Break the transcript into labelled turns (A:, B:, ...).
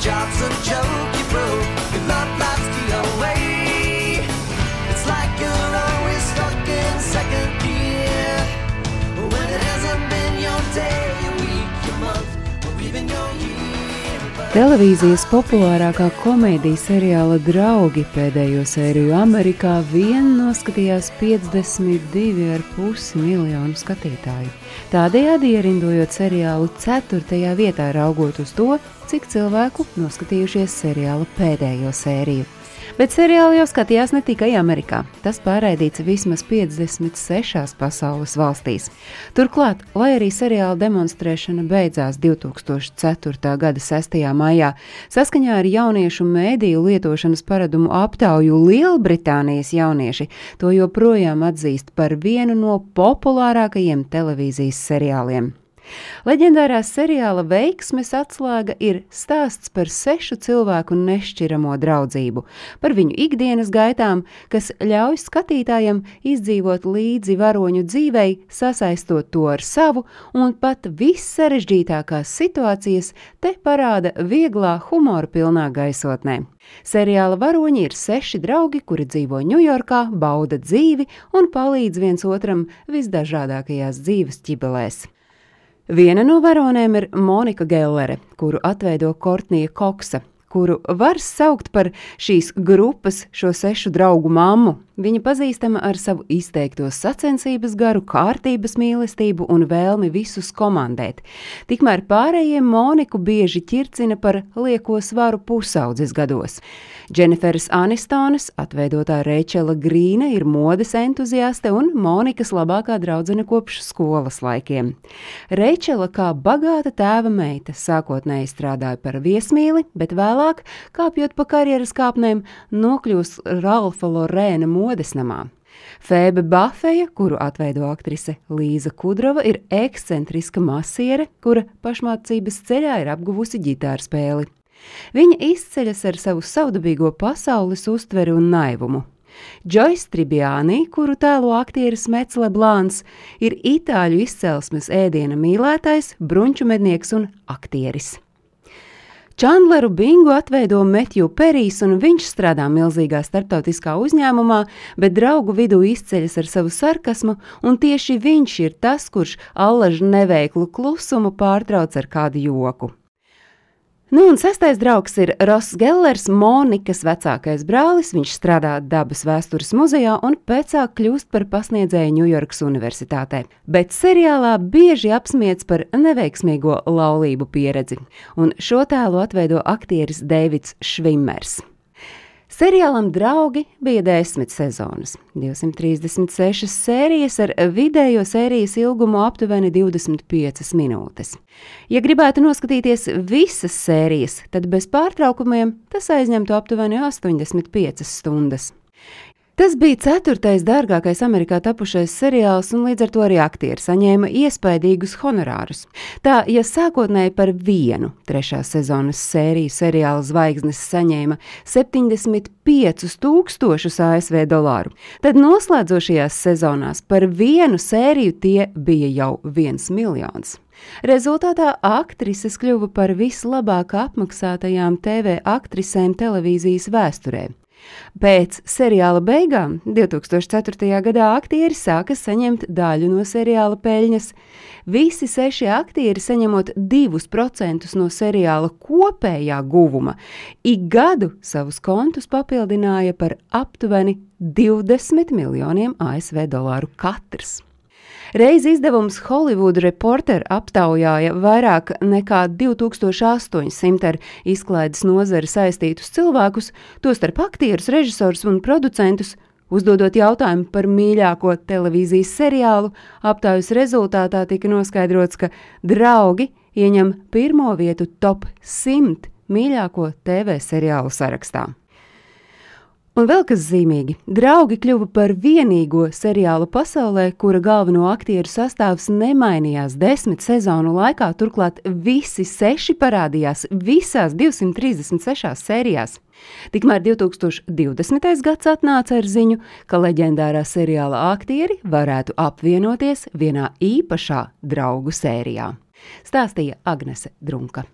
A: job's a joke you broke. You love life.
B: Televīzijas populārākā komēdijas seriāla draugi pēdējo sēriju Amerikā vien noskatījās 52,5 miljonu skatītāju. Tādējādi ierindojot seriālu 4. vietā, raugot uz to, cik cilvēku noskatījušies seriāla pēdējo sēriju. Bet seriāli jau skatījās ne tikai Amerikā. Tas pārraidīts vismaz 56 pasaules valstīs. Turklāt, lai arī seriāla demonstrēšana beidzās 2004. gada 6. maijā, saskaņā ar jauniešu mēdīju lietošanas paradumu aptauju Lielbritānijas jaunieši to joprojām atzīst par vienu no populārākajiem televīzijas seriāliem. Leģendārā seriāla veiksmes atslēga ir stāsts par sešu cilvēku nešķiramo draudzību, par viņu ikdienas gaitām, kas ļauj skatītājam izdzīvot līdzi varoņu dzīvei, sasaistot to ar savu, un pat vissarežģītākās situācijas te parāda vieglā, humora pilnā gaisotnē. Seriāla varoņi ir seši draugi, kuri dzīvo Ņujorkā, bauda dzīvi un palīdz viens otram visdažādākajās dzīves ķibelēs. Viena no varonēm ir Monika Gellere, kuru atveido Kortnija Koksa, kuru var saukt par šīs grupas, šo sešu draugu mammu. Viņa pazīstama ar savu izteikto sacensības garu, kārtības mīlestību un vēlmi visus komandēt. Tikmēr pārējiem Moniku bieži ķircina par lieko svaru pusaudzes gados. Dženiferas Anistonas, atveidotā Reičela Grīna, ir modes entuziaste un Monikas labākā draudzene kopš skolas laikiem. Reičela kā bagāta tēva meita sākotnēji strādāja par viesmīli, bet vēlāk, kāpjot pa karjeras kāpnēm, nokļūs Ralfa Lorēna modes namā. Fēbe Bafeja, kuru atveido aktrise Līza Kudrova, ir ekscentriska masiere, kura pašmācības ceļā ir apguvusi ģitāru spēli. Viņa izceļas ar savu savdabīgo pasaules uztveri un naivumu. Džois Tribjāni, kuru tēlo aktieris Mets Leblāns, ir itāļu izcelsmes ēdiena mīlētājs, brunču mednieks un aktieris. Čandleru Bingu atveido Metju Perijs, un viņš strādā milzīgā starptautiskā uzņēmumā, bet draugu vidū izceļas ar savu sarkasmu, un tieši viņš ir tas, kurš allaž neveiklu klusumu pārtrauc ar kādu joku. Nu, un sestais draugs ir Ross Gellers, Monikas vecākais brālis. Viņš strādā dabas vēstures muzejā un pēcāk kļūst par pasniedzēju Ņujorkas Universitātē. Bet seriālā bieži apsmiedz par neveiksmīgo laulību pieredzi, un šo tēlu atveido aktieris Deivids Švimers. Seriālam draugi bija desmit sezonas, 236 sērijas ar vidējo sērijas ilgumu aptuveni 25 minūtes. Ja gribētu noskatīties visas sērijas, tad bez pārtraukumiem tas aizņemtu aptuveni 85 stundas. Tas bija ceturtais dārgākais Amerikā tapušais seriāls, un līdz ar to arī aktieri saņēma iespaidīgus honorārus. Tā, ja sākotnēji par vienu trešās sezonas sēriju seriāla zvaigznes saņēma 75,000 ASV dolāru, tad noslēdzošajās sezonās par vienu sēriju tie bija jau viens miljons. Rezultātā aktrises kļuva par vislabāk apmaksātajām TV aktrisēm televīzijas vēsturē. Pēc seriāla beigām 2004. gadā aktieri sāka saņemt daļu no seriāla peļņas. Visi seši aktieri saņemot 2% no seriāla kopējā guvuma, ik gadu savus kontus papildināja par aptuveni 20 miljoniem ASV dolāru katrs. Reiz izdevums Hollywood Reporter aptaujāja vairāk nekā 2800 ar izklaides nozari saistītus cilvēkus, tostarp aktierus, režisorus un producentus, Uzdodot jautājumu par mīļāko televīzijas seriālu, aptaujas rezultātā tika noskaidrots, ka draugi ieņem pirmo vietu top 100 mīļāko TV seriālu sarakstā. Un vēl kas zīmīgi, draugi kļuva par vienīgo seriālu pasaulē, kura galveno aktieru sastāvs nemainījās desmit sezonu laikā, turklāt visi seši parādījās visās 236 sērijās. Tikmēr 2020. gads atnāca ar ziņu, ka leģendārā seriāla aktieri varētu apvienoties vienā īpašā draugu sērijā. Stāstīja Agnese Drunka.